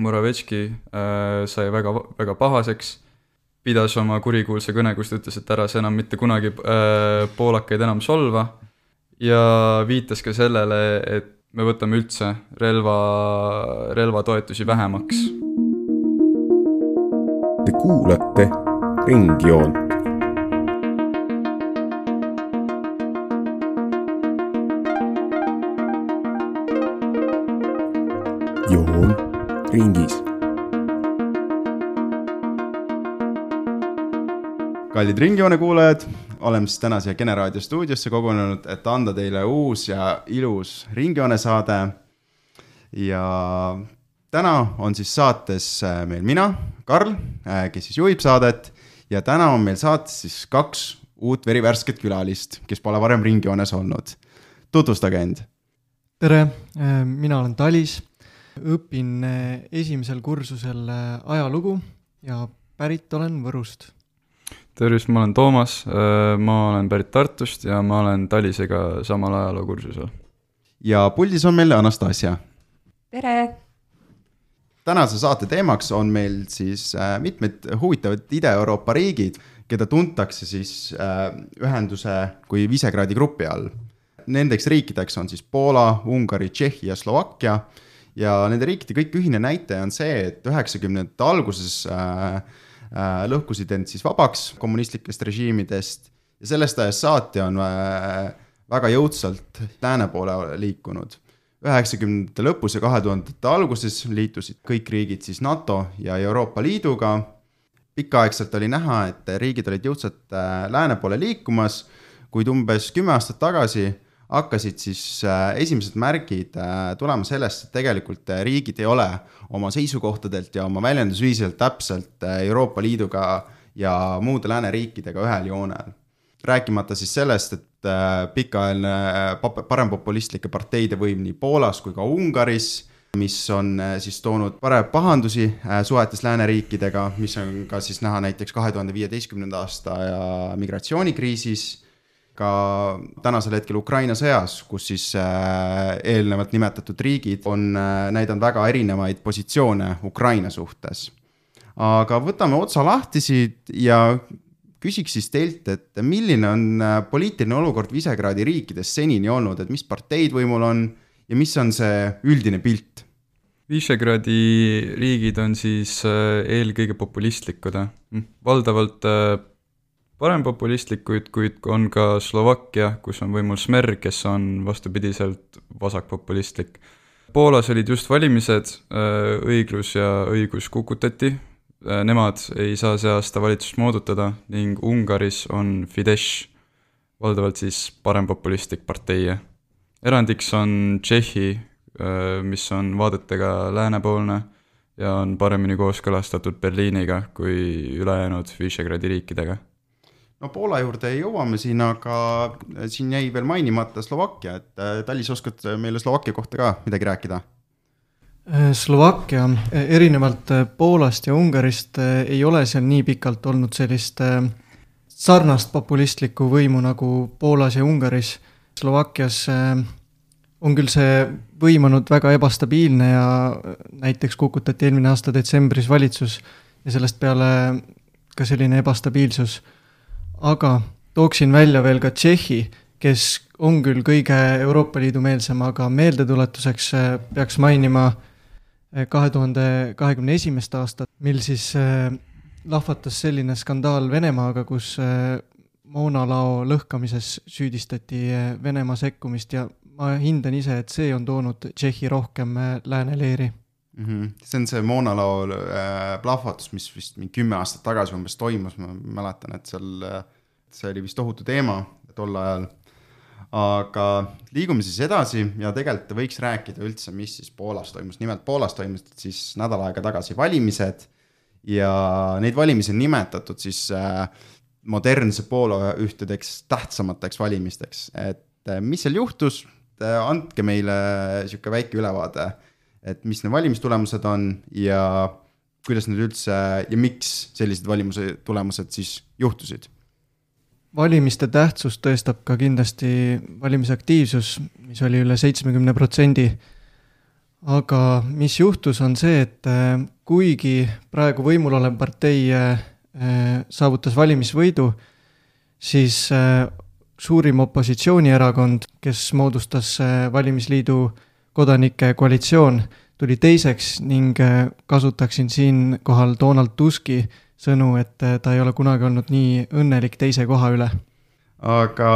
Moravetški äh, sai väga, väga pahaseks, pidas oma kurikuulsa kõne, kus ta ütles, et ära sa enam mitte kunagi äh, poolakaid enam solva ja viitas ka sellele, et me võtame üldse relva, relvatoetusi vähemaks. Te kuulate Ringjoont. Ringis. kallid Ringjoone kuulajad, oleme siis täna siia Kene raadio stuudiosse kogunenud, et anda teile uus ja ilus Ringjoone saade. ja täna on siis saates äh, meil mina, Karl, äh, kes siis juhib saadet ja täna on meil saates siis kaks uut verivärsket külalist, kes pole varem Ringjoones olnud. tutvustage end. tere, mina olen Talis õpin eh, esimesel kursusel eh, ajalugu ja pärit olen Võrust. tervist, ma olen Toomas, eh, ma olen pärit Tartust ja ma olen Talisega samal ajalookursusel. ja puldis on meil Anastasia. tere! tänase saate teemaks on meil siis mitmed huvitavad Ida-Euroopa riigid, keda tuntakse siis ühenduse kui Visegradi grupi all. Nendeks riikideks on siis Poola, Ungari, Tšehhi ja Slovakkia ja nende riikide kõik ühine näitaja on see, et üheksakümnendate alguses äh, äh, lõhkusid end siis vabaks kommunistlikest režiimidest ja sellest ajast saati on äh, väga jõudsalt lääne poole liikunud. üheksakümnendate lõpus ja kahe tuhandete alguses liitusid kõik riigid siis NATO ja Euroopa Liiduga. pikaaegselt oli näha, et riigid olid jõudsalt äh, lääne poole liikumas, kuid umbes kümme aastat tagasi hakkasid siis äh, esimesed märgid äh, tulema sellest, et tegelikult äh, riigid ei ole oma seisukohtadelt ja oma väljendusviisilt täpselt Euroopa Liiduga ja muude lääneriikidega ühel joonel. rääkimata siis sellest, et pikaajaline parempopulistlike parteide võim nii Poolas kui ka Ungaris, mis on siis toonud parem pahandusi suhetes lääneriikidega, mis on ka siis näha näiteks kahe tuhande viieteistkümnenda aasta migratsioonikriisis ka tänasel hetkel Ukraina sõjas, kus siis äh, eelnevalt nimetatud riigid on äh, näidanud väga erinevaid positsioone Ukraina suhtes. aga võtame otsa lahti siit ja küsiks siis teilt, et milline on äh, poliitiline olukord Visegradi riikides senini olnud, et mis parteid võimul on ja mis on see üldine pilt? Visegradi riigid on siis eelkõige populistlikud, valdavalt parempopulistlikuid, kuid on ka Slovakkia, kus on võimul Smer, kes on vastupidiselt vasakpopulistlik. Poolas olid just valimised, äh, õiglus ja õigus kukutati, äh, nemad ei saa see aasta valitsust moodutada ning Ungaris on Fidesz, valdavalt siis parempopulistlik partei. erandiks on Tšehhi, äh, mis on vaadetega läänepoolne ja on paremini kooskõlastatud Berliiniga kui ülejäänud Visegradi riikidega no Poola juurde jõuame siin, aga siin jäi veel mainimata Slovakkia, et äh, Talis, oskad meile Slovakkia kohta ka midagi rääkida? Äh, Slovakkia äh, erinevalt Poolast ja Ungarist ei ole seal nii pikalt olnud sellist sarnast populistlikku võimu nagu Poolas ja Ungaris. Slovakkias on küll see võim olnud väga ebastabiilne ja näiteks kukutati eelmine aasta detsembris valitsus ja sellest peale ka selline ebastabiilsus aga tooksin välja veel ka Tšehhi, kes on küll kõige Euroopa Liidu meelsem, aga meeldetuletuseks äh, peaks mainima äh, kahe tuhande kahekümne esimest aastat, mil siis äh, lahvatas selline skandaal Venemaaga, kus moonalao lõhkamises süüdistati Venemaa sekkumist ja ma hindan ise, et see on toonud Tšehhi rohkem lääne leeri mm. -hmm. see on see moonalao äh, plahvatus, mis vist mingi kümme aastat tagasi umbes toimus, ma mäletan, et seal äh, see oli vist tohutu teema tol ajal. aga liigume siis edasi ja tegelikult võiks rääkida üldse, mis siis Poolas toimus, nimelt Poolas toimusid siis nädal aega tagasi valimised ja neid valimisi on nimetatud siis äh, modernse Poola ühtedeks tähtsamateks valimisteks, et äh, mis seal juhtus, andke meile niisugune väike ülevaade, et mis need valimistulemused on ja kuidas need üldse ja miks sellised valimuse tulemused siis juhtusid valimiste tähtsust tõestab ka kindlasti valimisaktiivsus, mis oli üle seitsmekümne protsendi. aga mis juhtus, on see, et äh, kuigi praegu võimul olev partei äh, äh, saavutas valimisvõidu, siis suurim opositsioonierakond, kes moodustas valimisliidu kodanike koalitsioon, tuli teiseks ning kasutaksin siinkohal Donald Tuski sõnu, et ta ei ole kunagi olnud nii õnnelik teise koha üle aga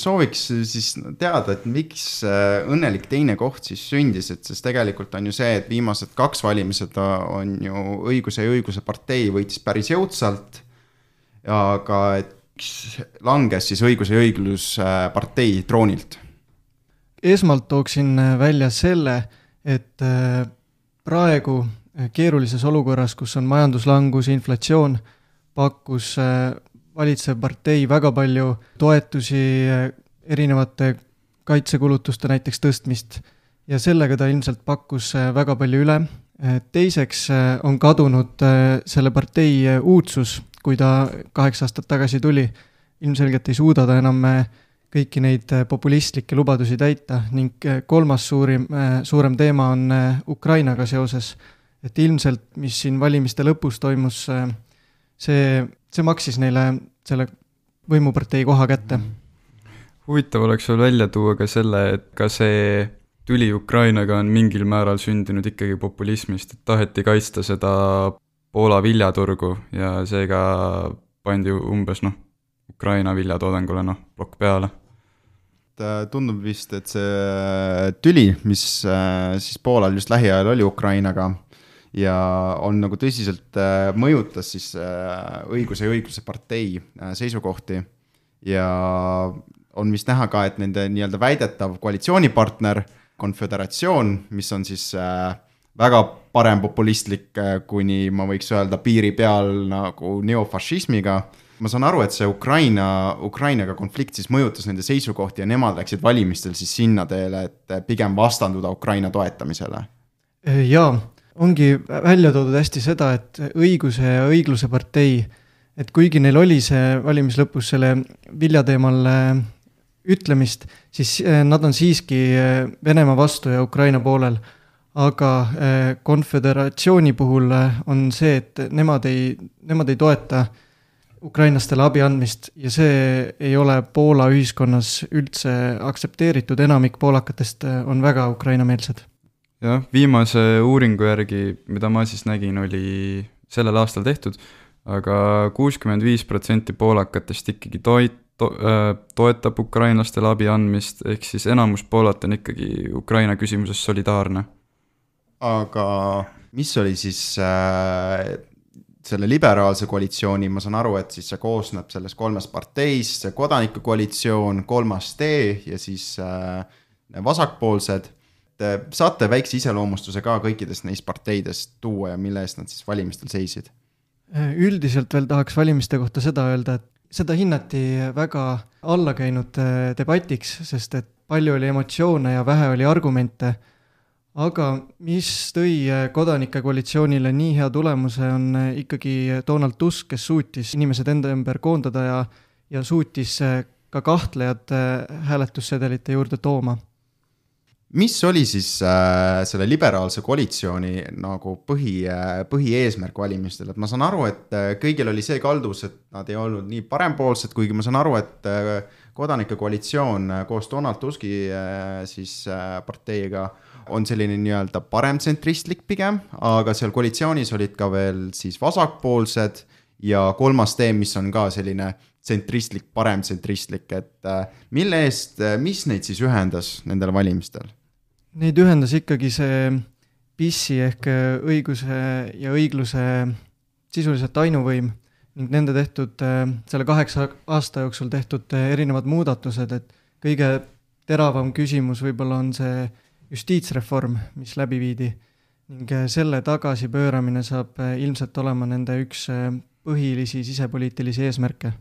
sooviks siis teada, et miks äh, õnnelik teine koht siis sündis, et sest tegelikult on ju see, et viimased kaks valimised on ju õiguse ja õigluse partei võitis päris jõudsalt. aga et langes siis õiguse ja õigluse partei troonilt? Esmalt tooksin välja selle, et äh, praegu keerulises olukorras, kus on majanduslangus, inflatsioon, pakkus äh, valitsev partei väga palju toetusi, erinevate kaitsekulutuste näiteks tõstmist ja sellega ta ilmselt pakkus äh, väga palju üle. Äh, teiseks äh, on kadunud selle partei uudsus, kui ta kaheksa aastat tagasi tuli. ilmselgelt ei suuda ta enam kõiki neid populistlikke lubadusi täita ning kolmas suurim, suurem teema on Ukrainaga seoses. et ilmselt, mis siin valimiste lõpus toimus, see see maksis neile selle võimupartei koha kätte. huvitav oleks veel välja tuua ka selle, et ka see tüli Ukrainaga on mingil määral sündinud ikkagi populismist, et taheti kaitsta seda Poola viljaturgu ja seega pandi umbes noh, Ukraina viljatoodangule noh, plokk peale. Äh, tundub vist, et see tüli, mis äh, siis Poolal just lähiajal oli Ukrainaga, ja on nagu tõsiselt äh, mõjutas siis äh, õiguse ja õigluse partei äh, seisukohti ja on vist näha ka, et nende nii-öelda väidetav koalitsioonipartner, konföderatsioon, mis on siis väga parempopulistlik, kuni ma võiks öelda piiri peal nagu neofašismiga ma saan aru, et see Ukraina, Ukrainaga konflikt siis mõjutas nende seisukohti ja nemad läksid valimistel siis sinna teele, et pigem vastanduda Ukraina toetamisele. jaa, ongi välja toodud hästi seda, et õiguse ja õigluse partei, et kuigi neil oli see valimislõpus selle vilja teemal äh, ütlemist, siis äh, nad on siiski äh, Venemaa vastu ja Ukraina poolel. aga konföderatsiooni puhul on see, et nemad ei, nemad ei toeta ukrainlastele abi andmist ja see ei ole Poola ühiskonnas üldse aktsepteeritud, enamik poolakatest on väga Ukraina-meelsed jah, viimase uuringu järgi, mida ma siis nägin, oli sellel aastal tehtud aga, aga kuuskümmend viis protsenti poolakatest ikkagi toit-, to-, äh, toetab ukrainlastele abi andmist, ehk siis enamus Poolat on ikkagi Ukraina küsimuses solidaarne. aga mis oli siis äh, selle liberaalse koalitsiooni, ma saan aru, et siis see koosneb sellest kolmest parteist, see kodanikukoalitsioon, kolmas tee ja siis äh, vasakpoolsed äh, saate väikse iseloomustuse ka kõikidest neist parteidest tuua ja mille eest nad siis valimistel seisid? Äh, üldiselt veel tahaks valimiste kohta seda öelda, et seda hinnati väga allakäinud äh, debatiks, sest et palju oli emotsioone ja vähe oli argumente. Aga mis tõi kodanike koalitsioonile nii hea tulemuse, on ikkagi Donald Tusk, kes suutis inimesed enda ümber koondada ja, ja suutis ka kahtlejad hääletussedelite juurde tooma. Mis oli siis äh, selle liberaalse koalitsiooni nagu põhi äh,, põhieesmärk valimistel, et ma saan aru, et äh, kõigil oli see kaldus, et nad ei olnud nii parempoolsed, kuigi ma saan aru, et äh, kodanike koalitsioon äh, koos Donald Tuski äh, siis äh, parteiga on selline nii-öelda paremtsentristlik pigem, aga seal koalitsioonis olid ka veel siis vasakpoolsed ja kolmas tee, mis on ka selline tsentristlik, paremtsentristlik, et äh, mille eest, äh, mis neid siis ühendas nendel valimistel? Neid ühendas ikkagi see PIS-i ehk äh, õiguse ja õigluse sisuliselt ainuvõim ning nende tehtud, selle kaheksa aasta jooksul tehtud erinevad muudatused, et kõige teravam küsimus võib-olla on see justiitsreform, mis läbi viidi. Ning selle tagasipööramine saab ilmselt olema nende üks põhilisi sisepoliitilisi eesmärke.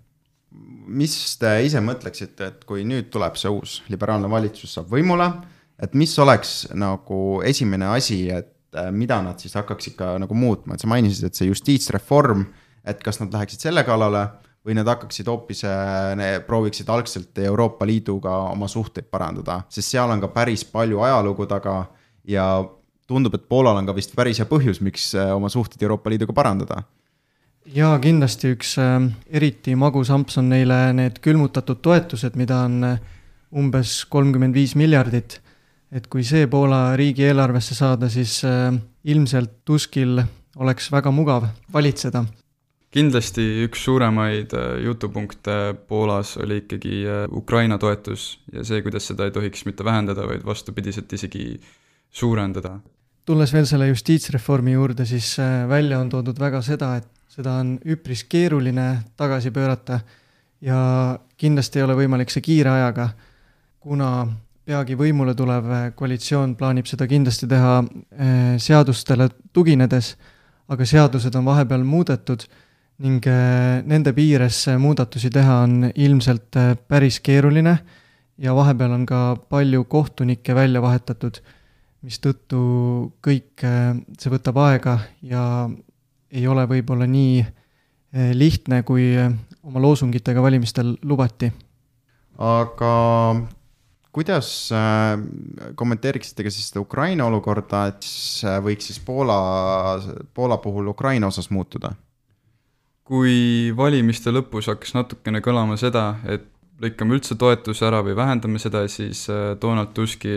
mis te ise mõtleksite, et kui nüüd tuleb see uus liberaalne valitsus saab võimule? Et mis oleks nagu esimene asi, et äh, mida nad siis hakkaks ikka nagu muutma, et sa mainisid, et see justiitsreform, et kas nad läheksid selle kallale või nad hakkaksid hoopis, äh, prooviksid algselt Euroopa Liiduga oma suhteid parandada, sest seal on ka päris palju ajalugu taga ja tundub, et Poolal on ka vist päris hea põhjus, miks äh, oma suhteid Euroopa Liiduga parandada. jaa, kindlasti üks äh, eriti magus amps on neile need külmutatud toetused, mida on äh, umbes kolmkümmend viis miljardit. et kui see Poola riigieelarvesse saada, siis ilmselt Tuskil oleks väga mugav valitseda kindlasti üks suuremaid äh, jutupunkte Poolas oli ikkagi äh, Ukraina toetus ja see, kuidas seda ei tohiks mitte vähendada, vaid vastupidiselt isegi suurendada. tulles veel selle justiitsreformi juurde, siis äh, välja on toodud väga seda, et seda on üpris keeruline tagasi pöörata ja kindlasti ei ole võimalik see kiire ajaga, kuna peagi võimule tulev koalitsioon plaanib seda kindlasti teha seadustele tuginedes, aga seadused on vahepeal muudetud ning äh, nende piires muudatusi teha on ilmselt äh, päris keeruline ja vahepeal on ka palju kohtunikke välja vahetatud, mistõttu kõik äh, see võtab aega ja ei ole võib-olla nii lihtne, kui oma loosungitega valimistel lubati. aga kuidas kommenteeriksite ka siis seda Ukraina olukorda, et võiks siis Poola, Poola puhul Ukraina osas muutuda? Kui valimiste lõpus hakkas natukene kõlama seda, et lõikame üldse toetuse ära või vähendame seda, siis äh, Donald Tuski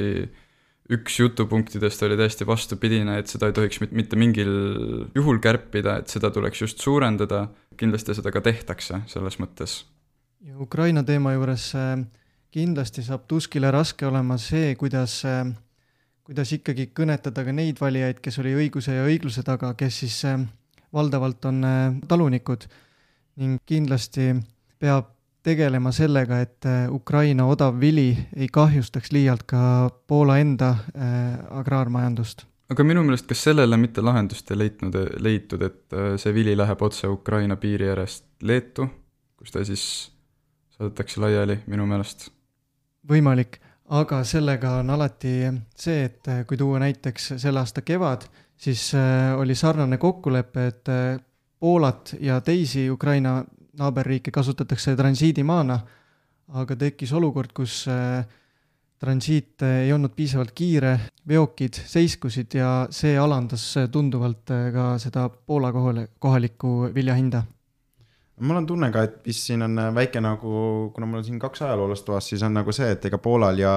üks jutupunktidest oli täiesti vastupidine, et seda ei tohiks mitte mingil juhul kärpida, et seda tuleks just suurendada, kindlasti seda ka tehtakse selles mõttes. ja Ukraina teema juures äh, kindlasti saab Tuskile raske olema see, kuidas, äh, kuidas ikkagi kõnetada ka neid valijaid, kes oli õiguse ja õigluse taga, kes siis valdavalt on äh, talunikud ning kindlasti peab tegelema sellega, et äh, Ukraina odav vili ei kahjustaks liialt ka Poola enda äh, agraarmajandust. aga minu meelest, kas sellele mitte lahendust ei leidnud, leitud, et see vili läheb otse Ukraina piiri äärest Leetu, kus ta siis saadetakse laiali, minu meelest? võimalik, aga sellega on alati see, et kui tuua näiteks selle aasta kevad, siis äh, oli sarnane kokkulepe, et äh, Poolat ja teisi Ukraina naaberriike kasutatakse transiidimaana, aga tekkis olukord, kus äh, transiit ei olnud piisavalt kiire, veokid seiskusid ja see alandas tunduvalt ka seda Poola kohale, kohalikku vilja hinda mul on tunne ka, et vist siin on väike nagu, kuna mul on siin kaks ajaloolast toas, siis on nagu see, et ega Poolal ja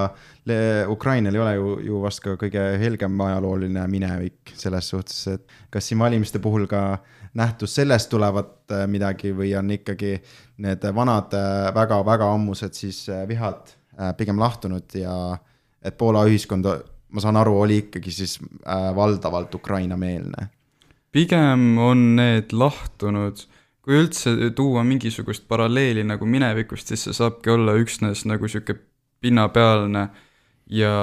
Ukrainal ei ole ju, ju vast ka kõige helgem ajalooline minevik selles suhtes, et kas siin valimiste puhul ka nähtus sellest tulevat äh, midagi või on ikkagi need vanad väga-väga äh, ammused siis äh, vihad pigem lahtunud ja et Poola ühiskond, ma saan aru, oli ikkagi siis valdavalt Ukraina-meelne? pigem on need lahtunud kui üldse tuua mingisugust paralleeli nagu minevikust, siis see saabki olla üksnes nagu niisugune pinnapealne ja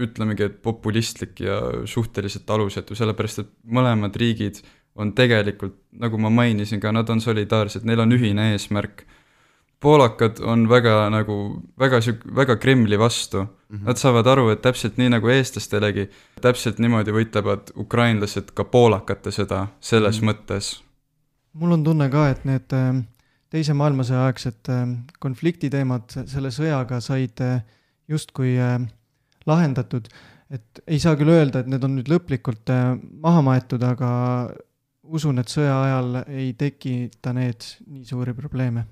ütlemegi, et populistlik ja suhteliselt alusetu, sellepärast et mõlemad riigid on tegelikult, nagu ma mainisin ka, nad on solidaarsed, neil on ühine eesmärk. poolakad on väga nagu, väga sihuke, väga Kremli vastu mm. -hmm. Nad saavad aru, et täpselt nii nagu eestlastelegi, täpselt niimoodi võitlevad ukrainlased ka poolakate sõda, selles mm -hmm. mõttes mul on tunne ka, et need äh, teise maailmasõja aegsed äh, konfliktiteemad selle sõjaga said äh, justkui lahendatud, et ei saa küll öelda, et need on nüüd lõplikult maha maetud, aga usun, et sõja ajal ei tekita need nii suuri probleeme.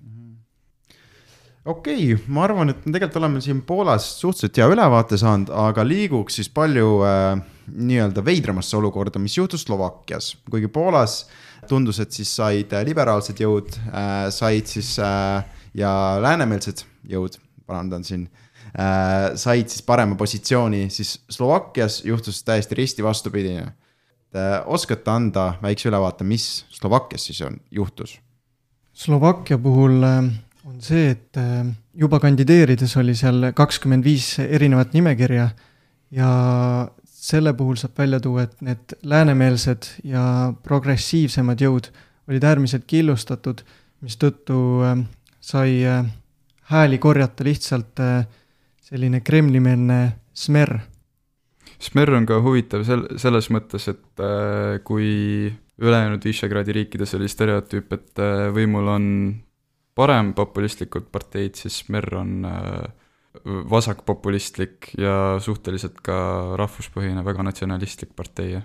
Okei okay,, ma arvan, et me tegelikult oleme siin Poolas suhteliselt hea ülevaate saanud, aga liiguks siis palju äh, nii-öelda veidramasse olukorda, mis juhtus Slovakkias, kuigi Poolas äh, tundus, et siis said äh, liberaalsed jõud, äh, said siis äh, ja läänemeelsed jõud, parandan siin, said siis parema positsiooni, siis Slovakkias juhtus täiesti risti vastupidine. oskate anda väikse ülevaate, mis Slovakkias siis on, juhtus? Slovakkia puhul on see, et juba kandideerides oli seal kakskümmend viis erinevat nimekirja ja selle puhul saab välja tuua, et need läänemeelsed ja progressiivsemad jõud olid äärmiselt killustatud, mistõttu äh, sai äh, hääli korjata lihtsalt äh, selline Kremli-meelne Smer. Smer on ka huvitav sel-, selles mõttes, et kui ülejäänud Visegradi riikides oli stereotüüp, et võimul on parem populistlikud parteid, siis Smer on vasakpopulistlik ja suhteliselt ka rahvuspõhine, väga natsionalistlik partei,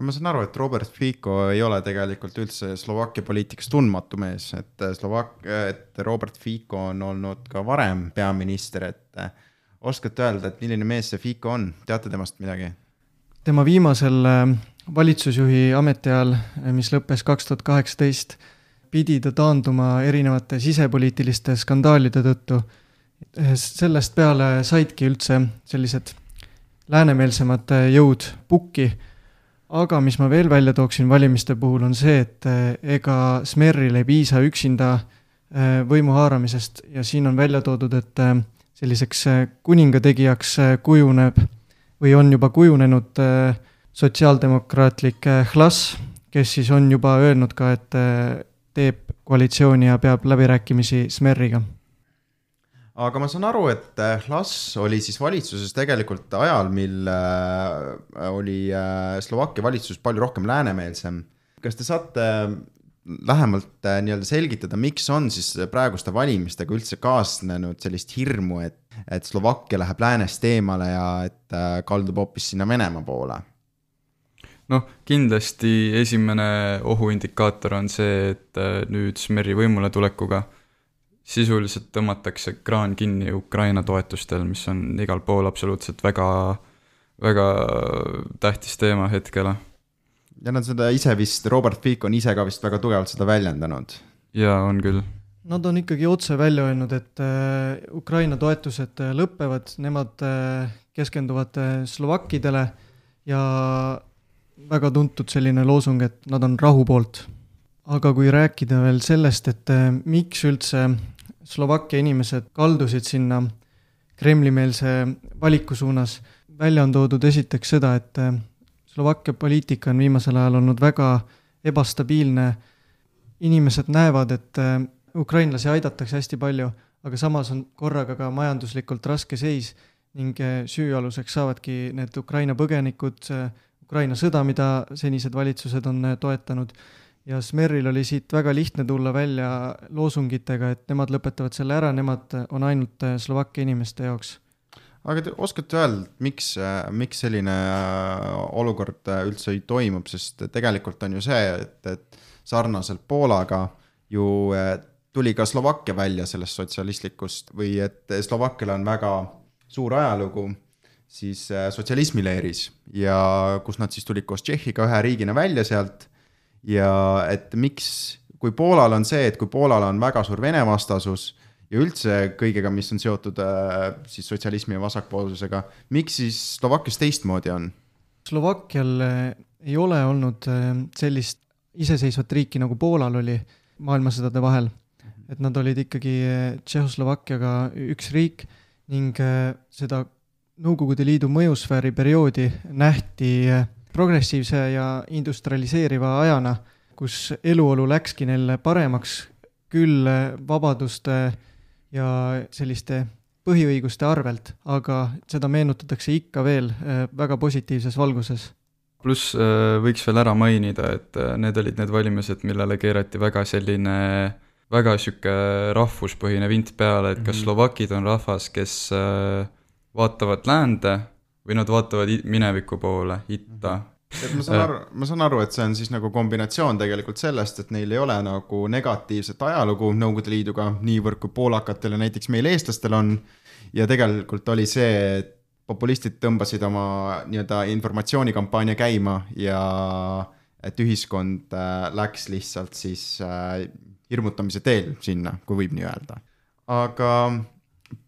ma saan aru, et Robert Fico ei ole tegelikult üldse Slovakkia poliitikas tundmatu mees, et Slovak-, et Robert Fico on olnud ka varem peaminister, et oskate öelda, et milline mees see Fico on, teate temast midagi? tema viimasel äh, valitsusjuhi ametiajal, äh, mis lõppes kaks tuhat kaheksateist, pidi ta taanduma erinevate sisepoliitiliste skandaalide tõttu. Äh, sellest peale saidki üldse sellised läänemeelsemad jõud pukki. Aga mis ma veel välja tooksin valimiste puhul, on see, et eh, ega Smerril ei piisa üksinda eh, võimu haaramisest. Ja siin on välja toodud, et selliseks kuningategijaks kujuneb või on juba kujunenud sotsiaaldemokraatlik Hlas, kes siis on juba öelnud ka, et teeb koalitsiooni ja peab läbirääkimisi Smerriga aga ma saan aru, et Hlas äh, oli siis valitsuses tegelikult ajal, mil äh, oli äh, Slovakkia valitsus palju rohkem läänemeelsem. kas te saate lähemalt nii-öelda selgitada, miks on siis praeguste valimistega üldse kaasnenud sellist hirmu, et, et Slovakkia läheb läänest eemale ja et kaldub hoopis sinna Venemaa poole? noh, kindlasti esimene ohuindikaator on see, et nüüd Smeri võimule tulekuga sisuliselt tõmmatakse kraan kinni Ukraina toetustel, mis on igal pool absoluutselt väga, väga tähtis teema hetkel. ja nad seda ise vist, Robert Fico on ise ka vist väga tugevalt seda väljendanud. jaa, on küll. Nad on ikkagi otse välja öelnud, et äh, Ukraina toetused äh, lõpevad, nemad äh, keskenduvad slovakkidele ja väga tuntud selline loosung, et nad on rahu poolt aga kui rääkida veel sellest, et miks üldse Slovakkia inimesed kaldusid sinna Kremli-meelse valiku suunas. välja on toodud esiteks seda, et äh, Slovakkia poliitika on viimasel ajal olnud väga ebastabiilne. inimesed näevad, et äh, ukrainlasi aidatakse hästi palju, aga samas on korraga ka majanduslikult raske seis ning äh, süüaluseks saavadki need Ukraina põgenikud, Ukraina sõda, mida senised valitsused on toetanud ja Smeril oli siit väga lihtne tulla välja loosungitega, et nemad lõpetavad selle ära, nemad on ainult äh, Slovakkia inimeste jaoks. aga te oskate öelda, miks, äh, miks selline äh, olukord üldse toimub, sest tegelikult on ju see, et, et sarnaselt Poolaga ju tuli ka Slovakkia välja sellest sotsialistlikust või et Slovakkial on väga suur ajalugu siis sotsialismileeris ja kus nad siis tulid koos Tšehhiga ühe riigina välja sealt ja et miks, kui Poolal on see, et kui Poolal on väga suur Vene vastasus ja üldse kõigega, mis on seotud äh, siis sotsialismi ja vasakpoolsusega, miks siis Slovakkias teistmoodi on? Slovakkial äh, ei ole olnud äh, sellist iseseisvat riiki, nagu Poolal oli maailmasõdade vahel. et nad olid ikkagi Tšehhoslovakkiaga üks riik ning seda Nõukogude Liidu mõjusfääri perioodi nähti progressiivse ja industrialiseeriva ajana, kus eluolu läkski neil paremaks, küll vabaduste ja selliste põhiõiguste arvelt, aga seda meenutatakse ikka veel äh, väga positiivses valguses. pluss äh, võiks veel ära mainida, et äh, need olid need valimised, millele keerati väga selline väga niisugune rahvuspõhine vint peale, et kas -hmm. slovakid on rahvas, kes vaatavad läände või nad vaatavad mineviku poole, itta. et ma saan aru, ma saan aru, et see on siis nagu kombinatsioon tegelikult sellest, et neil ei ole nagu negatiivset ajalugu Nõukogude Liiduga niivõrd kui poolakatel ja näiteks meil, eestlastel on. ja tegelikult oli see, et populistid tõmbasid oma nii-öelda informatsioonikampaania käima ja et ühiskond äh, läks lihtsalt siis äh, hirmutamise teel sinna, kui võib nii öelda. aga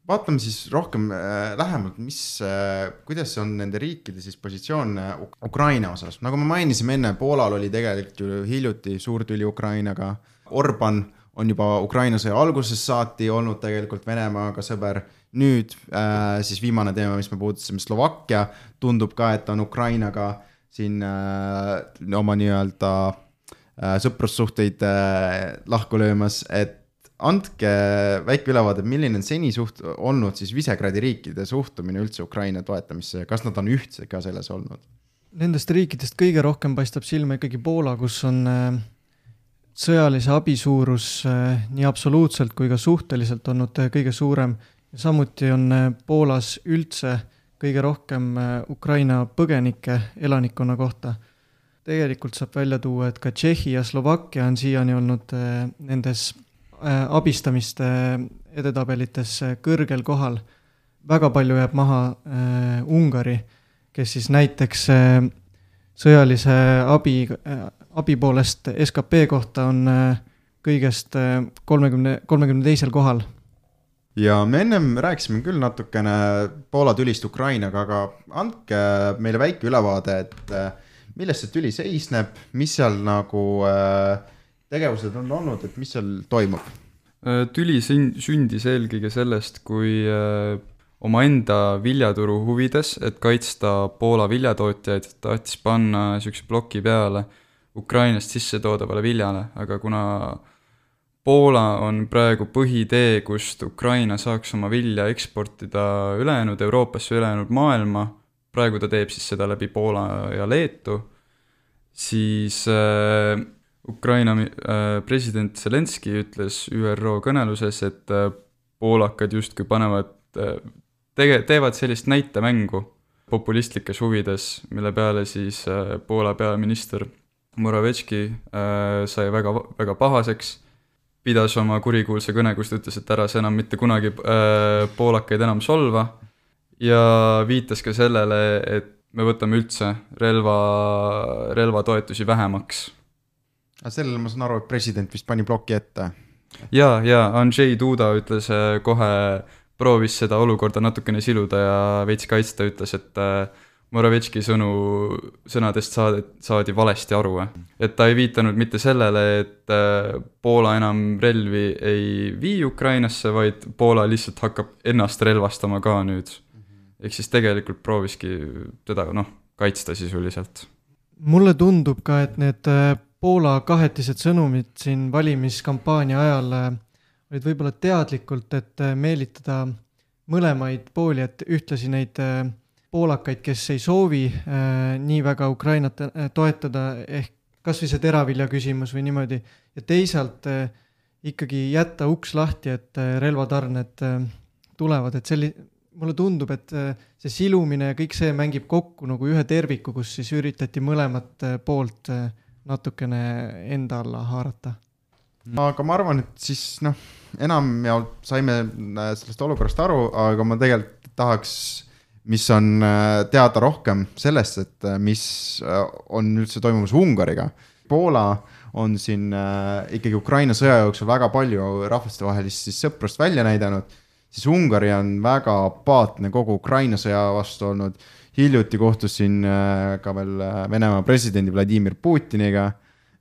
vaatame siis rohkem äh, lähemalt, mis äh,, kuidas on nende riikide siis positsioon äh, Ukraina osas, nagu me mainisime enne, Poolal oli tegelikult ju hiljuti suur tüli Ukrainaga. Orban on juba Ukraina sõja algusest saati olnud tegelikult Venemaaga sõber. nüüd äh, siis viimane teema, mis me puudutasime, Slovakkia, tundub ka, et on Ukrainaga siin äh, oma nii-öelda äh, sõprussuhteid äh, lahku löömas, et andke väike ülevaade, milline on seni suht-, olnud siis Visegradi riikide suhtumine üldse Ukraina toetamisse ja kas nad on ühtsed ka selles olnud? Nendest riikidest kõige rohkem paistab silma ikkagi Poola, kus on äh, sõjalise abi suurus äh, nii absoluutselt kui ka suhteliselt olnud äh, kõige suurem samuti on Poolas üldse kõige rohkem Ukraina põgenikke elanikkonna kohta. tegelikult saab välja tuua, et ka Tšehhi ja Slovakkia on siiani olnud nendes abistamiste edetabelites kõrgel kohal. väga palju jääb maha Ungari, kes siis näiteks sõjalise abi, abi poolest skp kohta on kõigest kolmekümne, kolmekümne teisel kohal ja me ennem rääkisime küll natukene Poola tülist Ukrainaga, aga andke meile väike ülevaade, et äh, milles see tüli seisneb, mis seal nagu äh, tegevused on olnud, et mis seal toimub? Äh, tüli sündis eelkõige sellest, kui omaenda viljaturu huvides, et kaitsta Poola viljatootjaid, tahtis panna niisuguse ploki peale Ukrainast sisse toodavale viljale, aga kuna Poola on praegu põhitee, kust Ukraina saaks oma vilja eksportida ülejäänud Euroopasse, ülejäänud maailma, praegu ta teeb siis seda läbi Poola ja Leetu, siis äh, Ukraina äh, president Zelenskõi ütles ÜRO kõneluses, et äh, poolakad justkui panevad äh,, tege-, teevad sellist näitemängu populistlikes huvides, mille peale siis Poola peaminister Moravetški sai väga, väga pahaseks pidas oma kurikuulsa kõne, kus ta ütles, et ära sa enam mitte kunagi poolakaid enam solva ja viitas ka sellele, et me võtame üldse relva, relvatoetusi vähemaks. Aga sellele ma saan aru, et president vist pani ploki ette. ja, ja Andrzej Duda ütles äh, kohe, proovis seda olukorda natukene siluda ja veits kaitsta, ütles, et äh, Moravetški sõnu, sõnadest saadi, saadi valesti aru. et ta ei viitanud mitte sellele, et äh, Poola enam relvi ei vii Ukrainasse, vaid Poola lihtsalt hakkab ennast relvastama ka nüüd. ehk siis tegelikult prooviski teda noh, kaitsta sisuliselt. mulle tundub ka, et need Poola kahetised sõnumid siin valimiskampaania ajal äh, olid võib-olla teadlikult, et meelitada mõlemaid pooli, et ühtlasi neid poolakaid, kes ei soovi äh, nii väga Ukrainat äh, toetada, ehk kas või see teravilja küsimus või niimoodi, ja teisalt äh, ikkagi jätta uks lahti, et äh, relvatarned äh, tulevad, et selli-, mulle tundub, et äh, see silumine ja kõik see mängib kokku nagu ühe terviku, kus siis üritati mõlemat äh, poolt äh, natukene enda alla haarata. aga ma arvan, et siis noh, enamjaolt saime äh, sellest olukorrast aru, aga ma tegelikult tahaks mis on äh, teada rohkem sellest, et äh, mis on üldse toimumas Ungariga. Poola on siin ikkagi Ukraina sõja jooksul väga palju rahvastevahelist siis sõprust välja näidanud, siis Ungari on väga apaatne kogu Ukraina sõja vastu olnud. Hiljuti kohtusin ka veel Venemaa presidendi Vladimir Putiniga,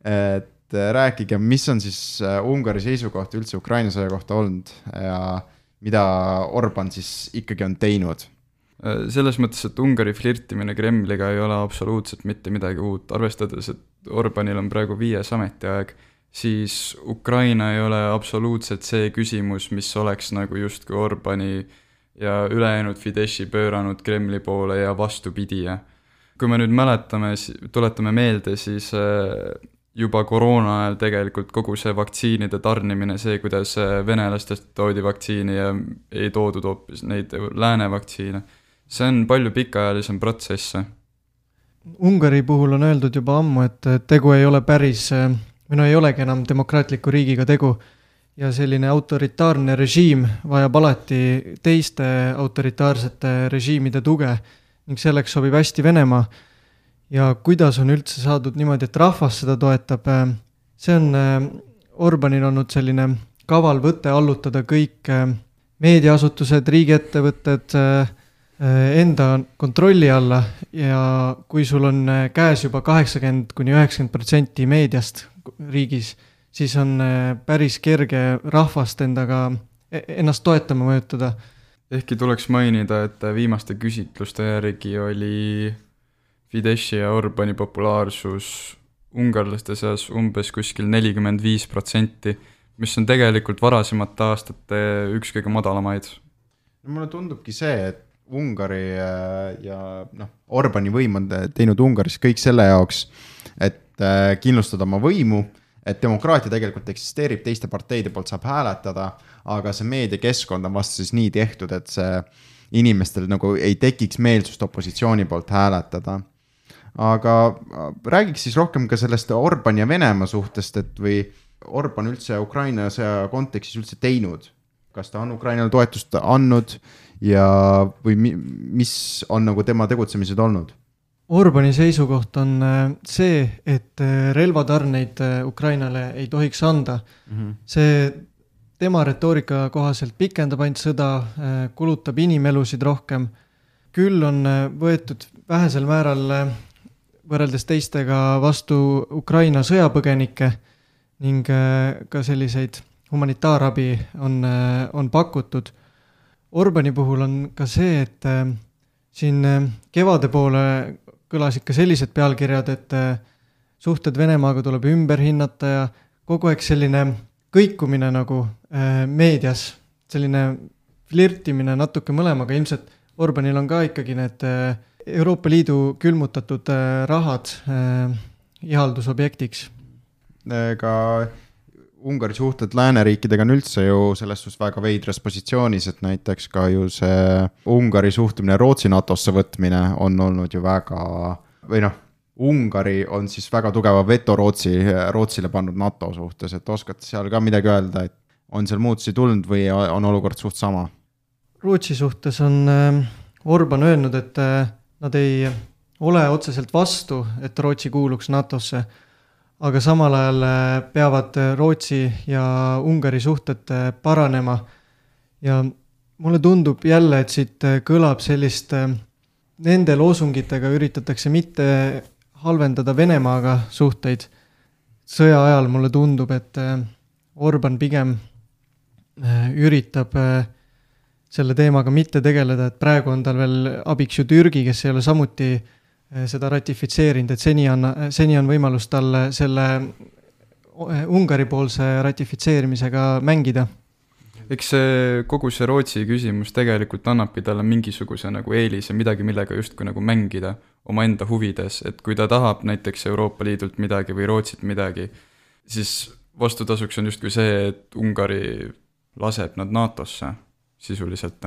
et rääkige, mis on siis Ungari seisukoht üldse Ukraina sõja kohta olnud ja mida Orban siis ikkagi on teinud? Äh, selles mõttes, et Ungari flirtimine Kremliga ei ole absoluutselt mitte midagi uut, arvestades, et Orbanil on praegu viies ametiaeg, siis Ukraina ei ole absoluutselt see küsimus, mis oleks nagu justkui Orbani ja ülejäänud Fideszi pööranud Kremli poole ja vastupidi ja kui me nüüd mäletame, tuletame meelde, siis äh, juba koroona ajal tegelikult kogu see vaktsiinide tarnimine, see, kuidas äh, venelastest toodi vaktsiini ja ei toodud hoopis neid lääne vaktsiine see on palju pikaajalisem protsess. Ungari puhul on öeldud juba ammu, et tegu ei ole päris, või no ei olegi enam demokraatliku riigiga tegu ja selline autoritaarne režiim vajab alati teiste autoritaarsete režiimide tuge ning selleks sobib hästi Venemaa. ja kuidas on üldse saadud niimoodi, et rahvas seda toetab, see on Orbanil olnud selline kaval võte allutada kõik meediaasutused, riigiettevõtted äh, Äh, enda kontrolli alla ja kui sul on äh, käes juba kaheksakümmend kuni üheksakümmend protsenti meediast riigis, siis on äh, päris kerge rahvast endaga, e-, ennast toetama mõjutada. ehkki tuleks mainida, et viimaste küsitluste järgi oli Fideszi ja Orbani populaarsus ungarlaste seas umbes kuskil nelikümmend viis protsenti, mis on tegelikult varasemate aastate üks kõige madalamaid. no mulle tundubki see, et Ungari äh, ja noh, Orbani võim on teinud Ungaris kõik selle jaoks, et äh, kindlustada oma võimu, et demokraatia tegelikult eksisteerib, teiste parteide poolt saab hääletada, aga see meediakeskkond on vastu siis nii tehtud, et see inimestel nagu ei tekiks meelsust opositsiooni poolt hääletada. aga räägiks siis rohkem ka sellest Orbani ja Venemaa suhtest, et või Orban üldse Ukraina sõja kontekstis üldse teinud? kas ta on Ukrainale toetust andnud ja, või mi, mis on nagu tema tegutsemised olnud? Orbani seisukoht on äh, see, et äh, relvatarneid äh, Ukrainale ei tohiks anda mm. -hmm. see tema retoorika kohaselt pikendab ainult sõda, kulutab inimelusid rohkem. küll on võetud vähesel määral võrreldes teistega vastu Ukraina sõjapõgenikke ning ka selliseid humanitaarabi on, on pakutud. Orbani puhul on ka see, et siin kevade poole kõlasid ka sellised pealkirjad, et äh, suhted Venemaaga tuleb ümber hinnata ja kogu aeg selline kõikumine nagu äh, meedias, selline flirtimine natuke mõlemaga, ilmselt Orbanil on ka ikkagi need äh, Euroopa Liidu külmutatud rahad ihaldusobjektiks. ka Ungari suhted lääneriikidega on üldse ju selles suhtes väga veidras positsioonis, et näiteks ka ju see Ungari suhtumine Rootsi NATO-sse võtmine on olnud ju väga või noh, Ungari on siis väga tugeva veto Rootsi, Rootsile pannud NATO suhtes, et oskate seal ka midagi öelda, et on seal muutusi tulnud või on olukord suht sama? Rootsi suhtes on äh, Orban öelnud, et äh, nad ei ole otseselt vastu, et Rootsi kuuluks NATO-sse aga samal ajal äh, peavad äh, Rootsi ja Ungari suhted äh, paranema. ja mulle tundub jälle, et siit kõlab sellist, nende loosungitega üritatakse mitte halvendada Venemaaga suhteid. sõja ajal mulle tundub, et Orban pigem üritab selle teemaga mitte tegeleda, et praegu on tal veel abiks ju Türgi, kes ei ole samuti äh, Eh, seda ratifitseerinud, et seni on, seni on võimalus tal selle eh, Ungari-poolse ratifitseerimisega mängida. eks see, kogu see Rootsi küsimus tegelikult annabki talle mingisuguse nagu eelise, midagi, millega justkui nagu mängida omaenda huvides, et kui ta tahab näiteks Euroopa Liidult midagi või Rootsilt midagi, siis vastutasuks on justkui see, et Ungari laseb nad NATO-sse sisuliselt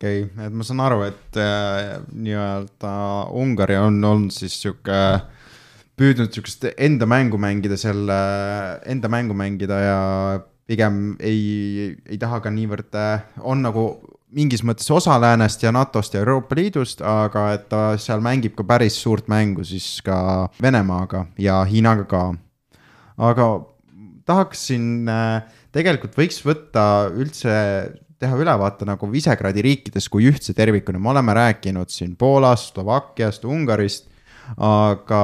okei okay., et ma saan aru, et äh, nii-öelda Ungari on olnud siis sihuke püüdnud sihukest enda mängu mängida selle, enda mängu mängida ja pigem ei, ei taha ka niivõrd, äh, on nagu mingis mõttes osa läänest ja NATO-st ja Euroopa Liidust, aga et ta seal mängib ka päris suurt mängu siis ka Venemaaga ja Hiinaga ka. aga tahaksin, äh, tegelikult võiks võtta üldse teha ülevaate nagu Visegradi riikidest kui ühtse tervikuna, me oleme rääkinud siin Poolast, Slovakkiast, Ungarist, aga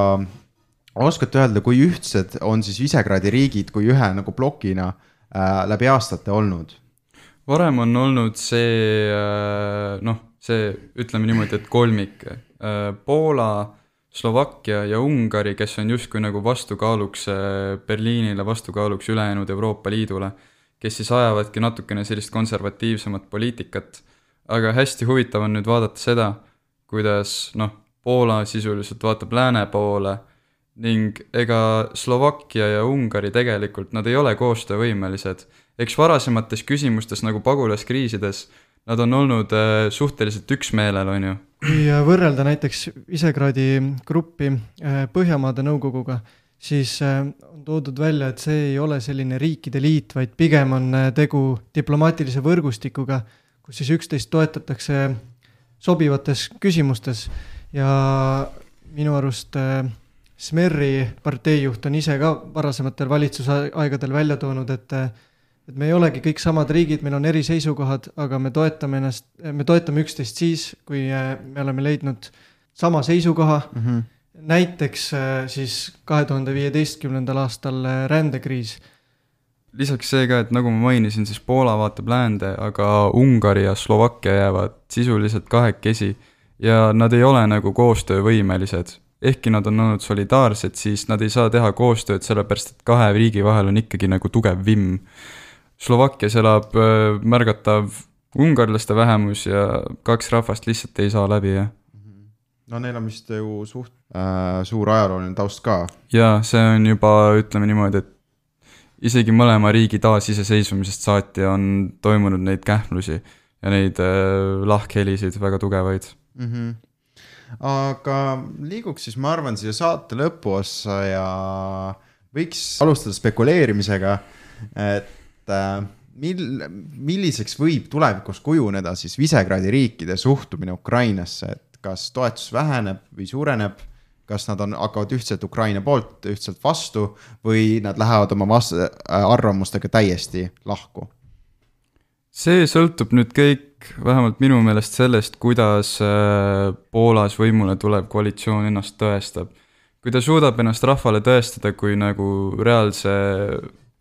oskate öelda, kui ühtsed on siis Visegradi riigid kui ühe nagu plokina äh, läbi aastate olnud? varem on olnud see äh, noh, see ütleme niimoodi, et kolmik äh,, Poola, Slovakkia ja Ungari, kes on justkui nagu vastukaaluks äh, Berliinile, vastukaaluks ülejäänud Euroopa Liidule kes siis ajavadki natukene sellist konservatiivsemat poliitikat. aga hästi huvitav on nüüd vaadata seda, kuidas noh, Poola sisuliselt vaatab lääne poole ning ega Slovakkia ja Ungari tegelikult, nad ei ole koostöövõimelised. eks varasemates küsimustes nagu pagulaskriisides nad on olnud äh, suhteliselt üksmeelel, on ju. kui äh, võrrelda näiteks Visegradi gruppi äh, Põhjamaade Nõukoguga, siis äh, on toodud välja, et see ei ole selline riikide liit, vaid pigem on äh, tegu diplomaatilise võrgustikuga, kus siis üksteist toetatakse sobivates küsimustes ja minu arust äh, Smerri parteijuht on ise ka varasematel valitsusaegadel välja toonud, et et me ei olegi kõik samad riigid, meil on eri seisukohad, aga me toetame ennast, me toetame üksteist siis, kui me oleme leidnud sama seisukoha mm. -hmm näiteks äh, siis kahe tuhande viieteistkümnendal aastal äh, rändekriis. lisaks see ka, et nagu ma mainisin, siis Poola vaatab läände, aga Ungari ja Slovakkia jäävad sisuliselt kahekesi ja nad ei ole nagu koostöövõimelised. ehkki nad on olnud solidaarsed, siis nad ei saa teha koostööd, sellepärast et kahe riigi vahel on ikkagi nagu tugev vimm. Slovakkias elab äh, märgatav ungarlaste vähemus ja kaks rahvast lihtsalt ei saa läbi, jah no neil on vist ju suht äh, suur ajalooline taust ka. jaa, see on juba, ütleme niimoodi, et isegi mõlema riigi taasiseseisvumisest saati on toimunud neid kähmlusi ja neid äh, lahkhelisid väga tugevaid mm. -hmm. aga liiguks siis, ma arvan, siia saate lõpuossa ja võiks alustada spekuleerimisega, et äh, mil-, milliseks võib tulevikus kujuneda siis Visegradi riikide suhtumine Ukrainasse, et kas toetus väheneb või suureneb kas nad on, hakkavad ühtselt Ukraina poolt, ühtselt vastu või nad lähevad oma vast-, arvamustega täiesti lahku? see sõltub nüüd kõik vähemalt minu meelest sellest, kuidas äh, Poolas võimule tulev koalitsioon ennast tõestab. kui ta suudab ennast rahvale tõestada kui nagu reaalse,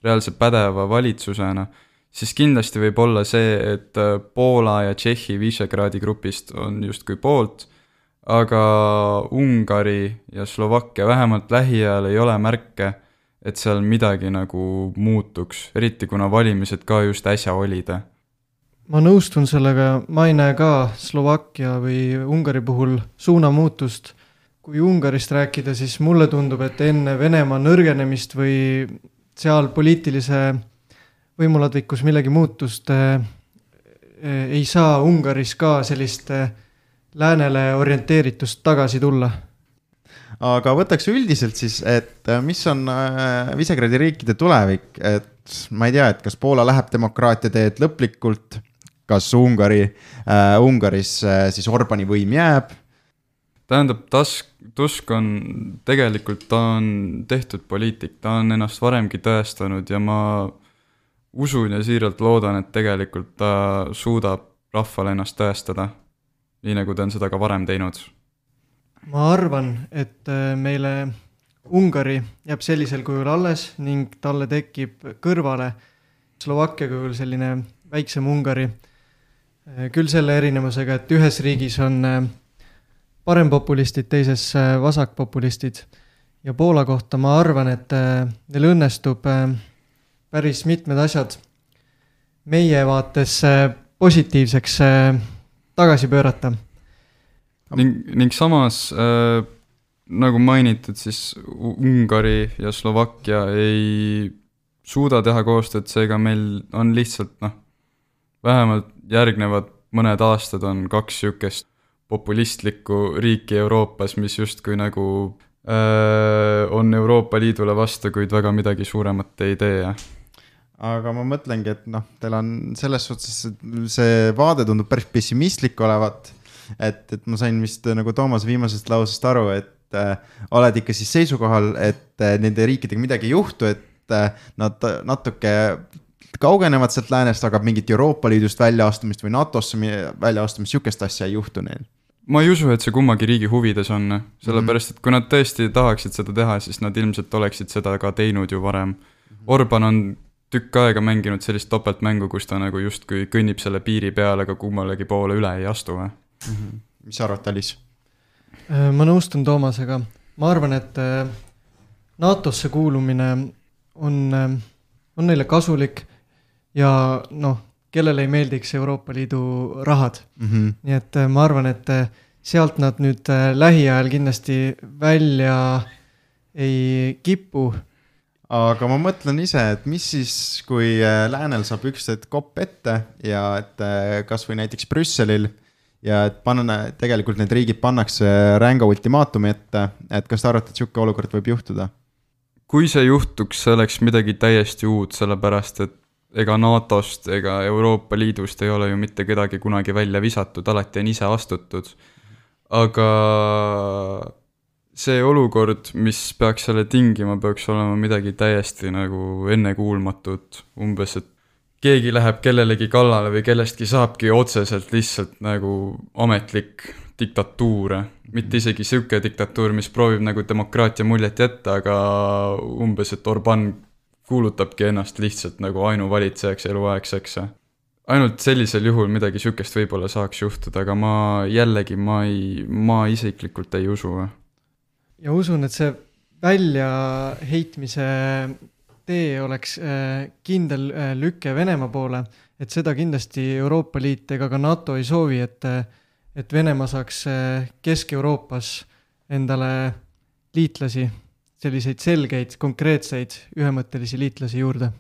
reaalse pädeva valitsusena, siis kindlasti võib olla see, et äh, Poola ja Tšehhi Visegradi grupist on justkui poolt aga Ungari ja Slovakkia vähemalt lähiajal ei ole märke, et seal midagi nagu muutuks, eriti kuna valimised ka just äsja olid. ma nõustun sellega, ma ei näe ka Slovakkia või Ungari puhul suunamuutust. kui Ungarist rääkida, siis mulle tundub, et enne Venemaa nõrgenemist või seal poliitilise võimuladvikus millegi muutust äh, ei saa Ungaris ka sellist äh, läänele orienteeritust tagasi tulla? aga võtaks üldiselt siis, et äh, mis on äh, Visegradi riikide tulevik, et ma ei tea, et kas Poola läheb demokraatia teed lõplikult, kas Ungari äh,, Ungaris äh, siis Orbani võim jääb? tähendab, Tusk, Tusk on tegelikult, ta on tehtud poliitik, ta on ennast varemgi tõestanud ja ma usun ja siiralt loodan, et tegelikult ta suudab rahvale ennast tõestada nii nagu ta on seda ka varem teinud? ma arvan, et äh, meile Ungari jääb sellisel kujul alles ning talle tekib kõrvale Slovakkia kujul selline väiksem Ungari. Äh, küll selle erinevusega, et ühes riigis on äh, parempopulistid, teises vasakpopulistid. ja Poola kohta ma arvan, et neil õnnestub päris mitmed asjad meie vaates positiivseks tagasi pöörata. ning, ning samas äh, nagu mainitud, siis Ungari ja Slovakkia ei suuda teha koostööd, seega meil on lihtsalt noh, vähemalt järgnevad mõned aastad on kaks niisugust populistlikku riiki Euroopas, mis justkui nagu öö, äh, on Euroopa Liidule vastu, kuid väga midagi suuremat ei tee aga ma mõtlengi, et noh, teil on selles suhtes see vaade tundub päris pessimistlik olevat. et, et ma sain vist nagu Toomas viimasest lausest aru, et äh, oled ikka siis seisukohal, et äh, nende riikidega midagi ei juhtu, et äh, nad natuke kaugenevad sealt läänest, aga mingit Euroopa Liidust väljaastumist või NATO-sse väljaastumist, sihukest asja ei juhtu neil ma ei usu, et see kummagi riigi huvides on, sellepärast et kui nad tõesti tahaksid seda teha, siis nad ilmselt oleksid seda ka teinud ju varem. Orban on tükk aega mänginud sellist topeltmängu, kus ta nagu justkui kõnnib selle piiri peal, aga kummalegi poole üle ei astu või mm? -hmm. mis sa arvad, Alice? Äh, ma nõustun Toomasega, ma arvan, et äh, NATO-sse kuulumine on, äh, on neile kasulik ja noh, kellele ei meeldiks Euroopa Liidu rahad mm. -hmm. nii et ma arvan, et sealt nad nüüd lähiajal kindlasti välja ei kipu aga ma mõtlen ise, et mis siis, kui äh, läänel saab üks hetk kopp ette ja et äh, kasvõi näiteks Brüsselil ja et panna, tegelikult need riigid pannakse ränga ultimaatumi ette, et kas te arvate, et sihuke olukord võib juhtuda? kui see juhtuks, see oleks midagi täiesti uut, sellepärast et ega NATO-st ega Euroopa Liidust ei ole ju mitte kedagi kunagi välja visatud, alati on ise astutud. aga see olukord, mis peaks selle tingima, peaks olema midagi täiesti nagu ennekuulmatut, umbes et keegi läheb kellelegi kallale või kellestki saabki otseselt lihtsalt nagu ametlik diktatuur, mitte isegi sihuke diktatuur, mis proovib nagu demokraatia muljet jätta, aga umbes, et Orban kuulutabki ennast lihtsalt nagu ainuvalitsejaks eluaegseks. ainult sellisel juhul midagi sihukest võib-olla saaks juhtuda, aga ma jällegi, ma ei, ma isiklikult ei usu ja usun, et see väljaheitmise tee oleks äh, kindel äh, lüke Venemaa poole, et seda kindlasti Euroopa Liit ega ka NATO ei soovi, et, äh, et Venemaa saaks Kesk-Euroopas endale liitlasi, selliseid selgeid, konkreetseid, ühemõttelisi liitlasi juurde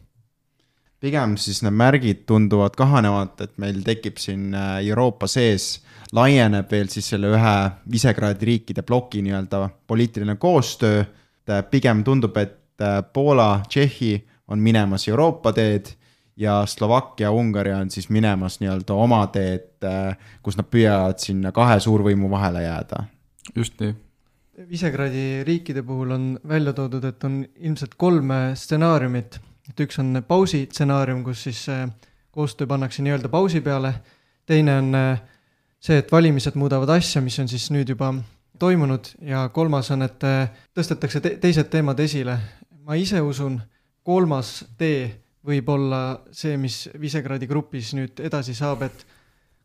pigem siis need märgid tunduvad kahanevat, et meil tekib siin äh, Euroopa sees, laieneb veel siis selle ühe Visegradi riikide ploki nii-öelda poliitiline koostöö. pigem tundub, et äh, Poola, Tšehhi on minemas Euroopa teed ja Slovakkia, Ungari on siis minemas nii-öelda oma teed, äh, kus nad püüavad sinna kahe suurvõimu vahele jääda. just nii. Visegradi riikide puhul on välja toodud, et on ilmselt kolm stsenaariumit et üks on pausi stsenaarium, kus siis äh, koostöö pannakse nii-öelda pausi peale, teine on äh, see, et valimised muudavad asja, mis on siis nüüd juba toimunud. Ja kolmas on, et äh, tõstetakse te teised teemad esile. ma ise usun, kolmas tee võib olla see, mis Visegradi grupis nüüd edasi saab, et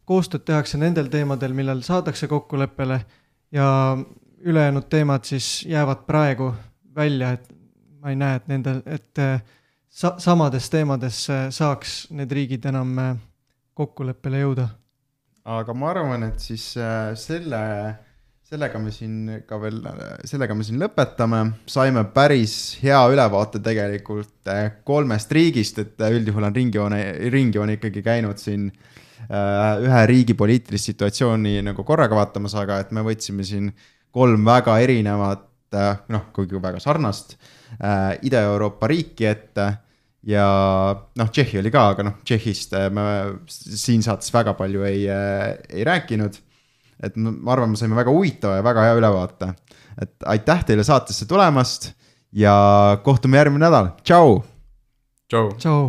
koostööd tehakse nendel teemadel, millel saadakse kokkuleppele. Ja ülejäänud teemad siis jäävad praegu välja, et ma ei näe, et nendel, et sa-, samades teemades saaks need riigid enam äh, kokkuleppele jõuda. aga ma arvan, et siis äh, selle, sellega me siin ka veel, sellega me siin lõpetame, saime päris hea ülevaate tegelikult äh, kolmest riigist, et üldjuhul on ringjoone, ringjoon ikkagi käinud siin ühe riigi poliitilist situatsiooni nagu korraga vaatamas, aga et me võtsime siin kolm väga erinevat, noh, kuigi väga sarnast äh, Ida-Euroopa riiki ette ja noh, Tšehhi oli ka, aga noh, Tšehhist äh, me siin saates väga palju ei, äh, ei rääkinud. et ma arvan, me saime väga huvitava ja väga hea ülevaate. et aitäh teile saatesse tulemast ja kohtume järgmine nädal, tšau. tšau. tšau.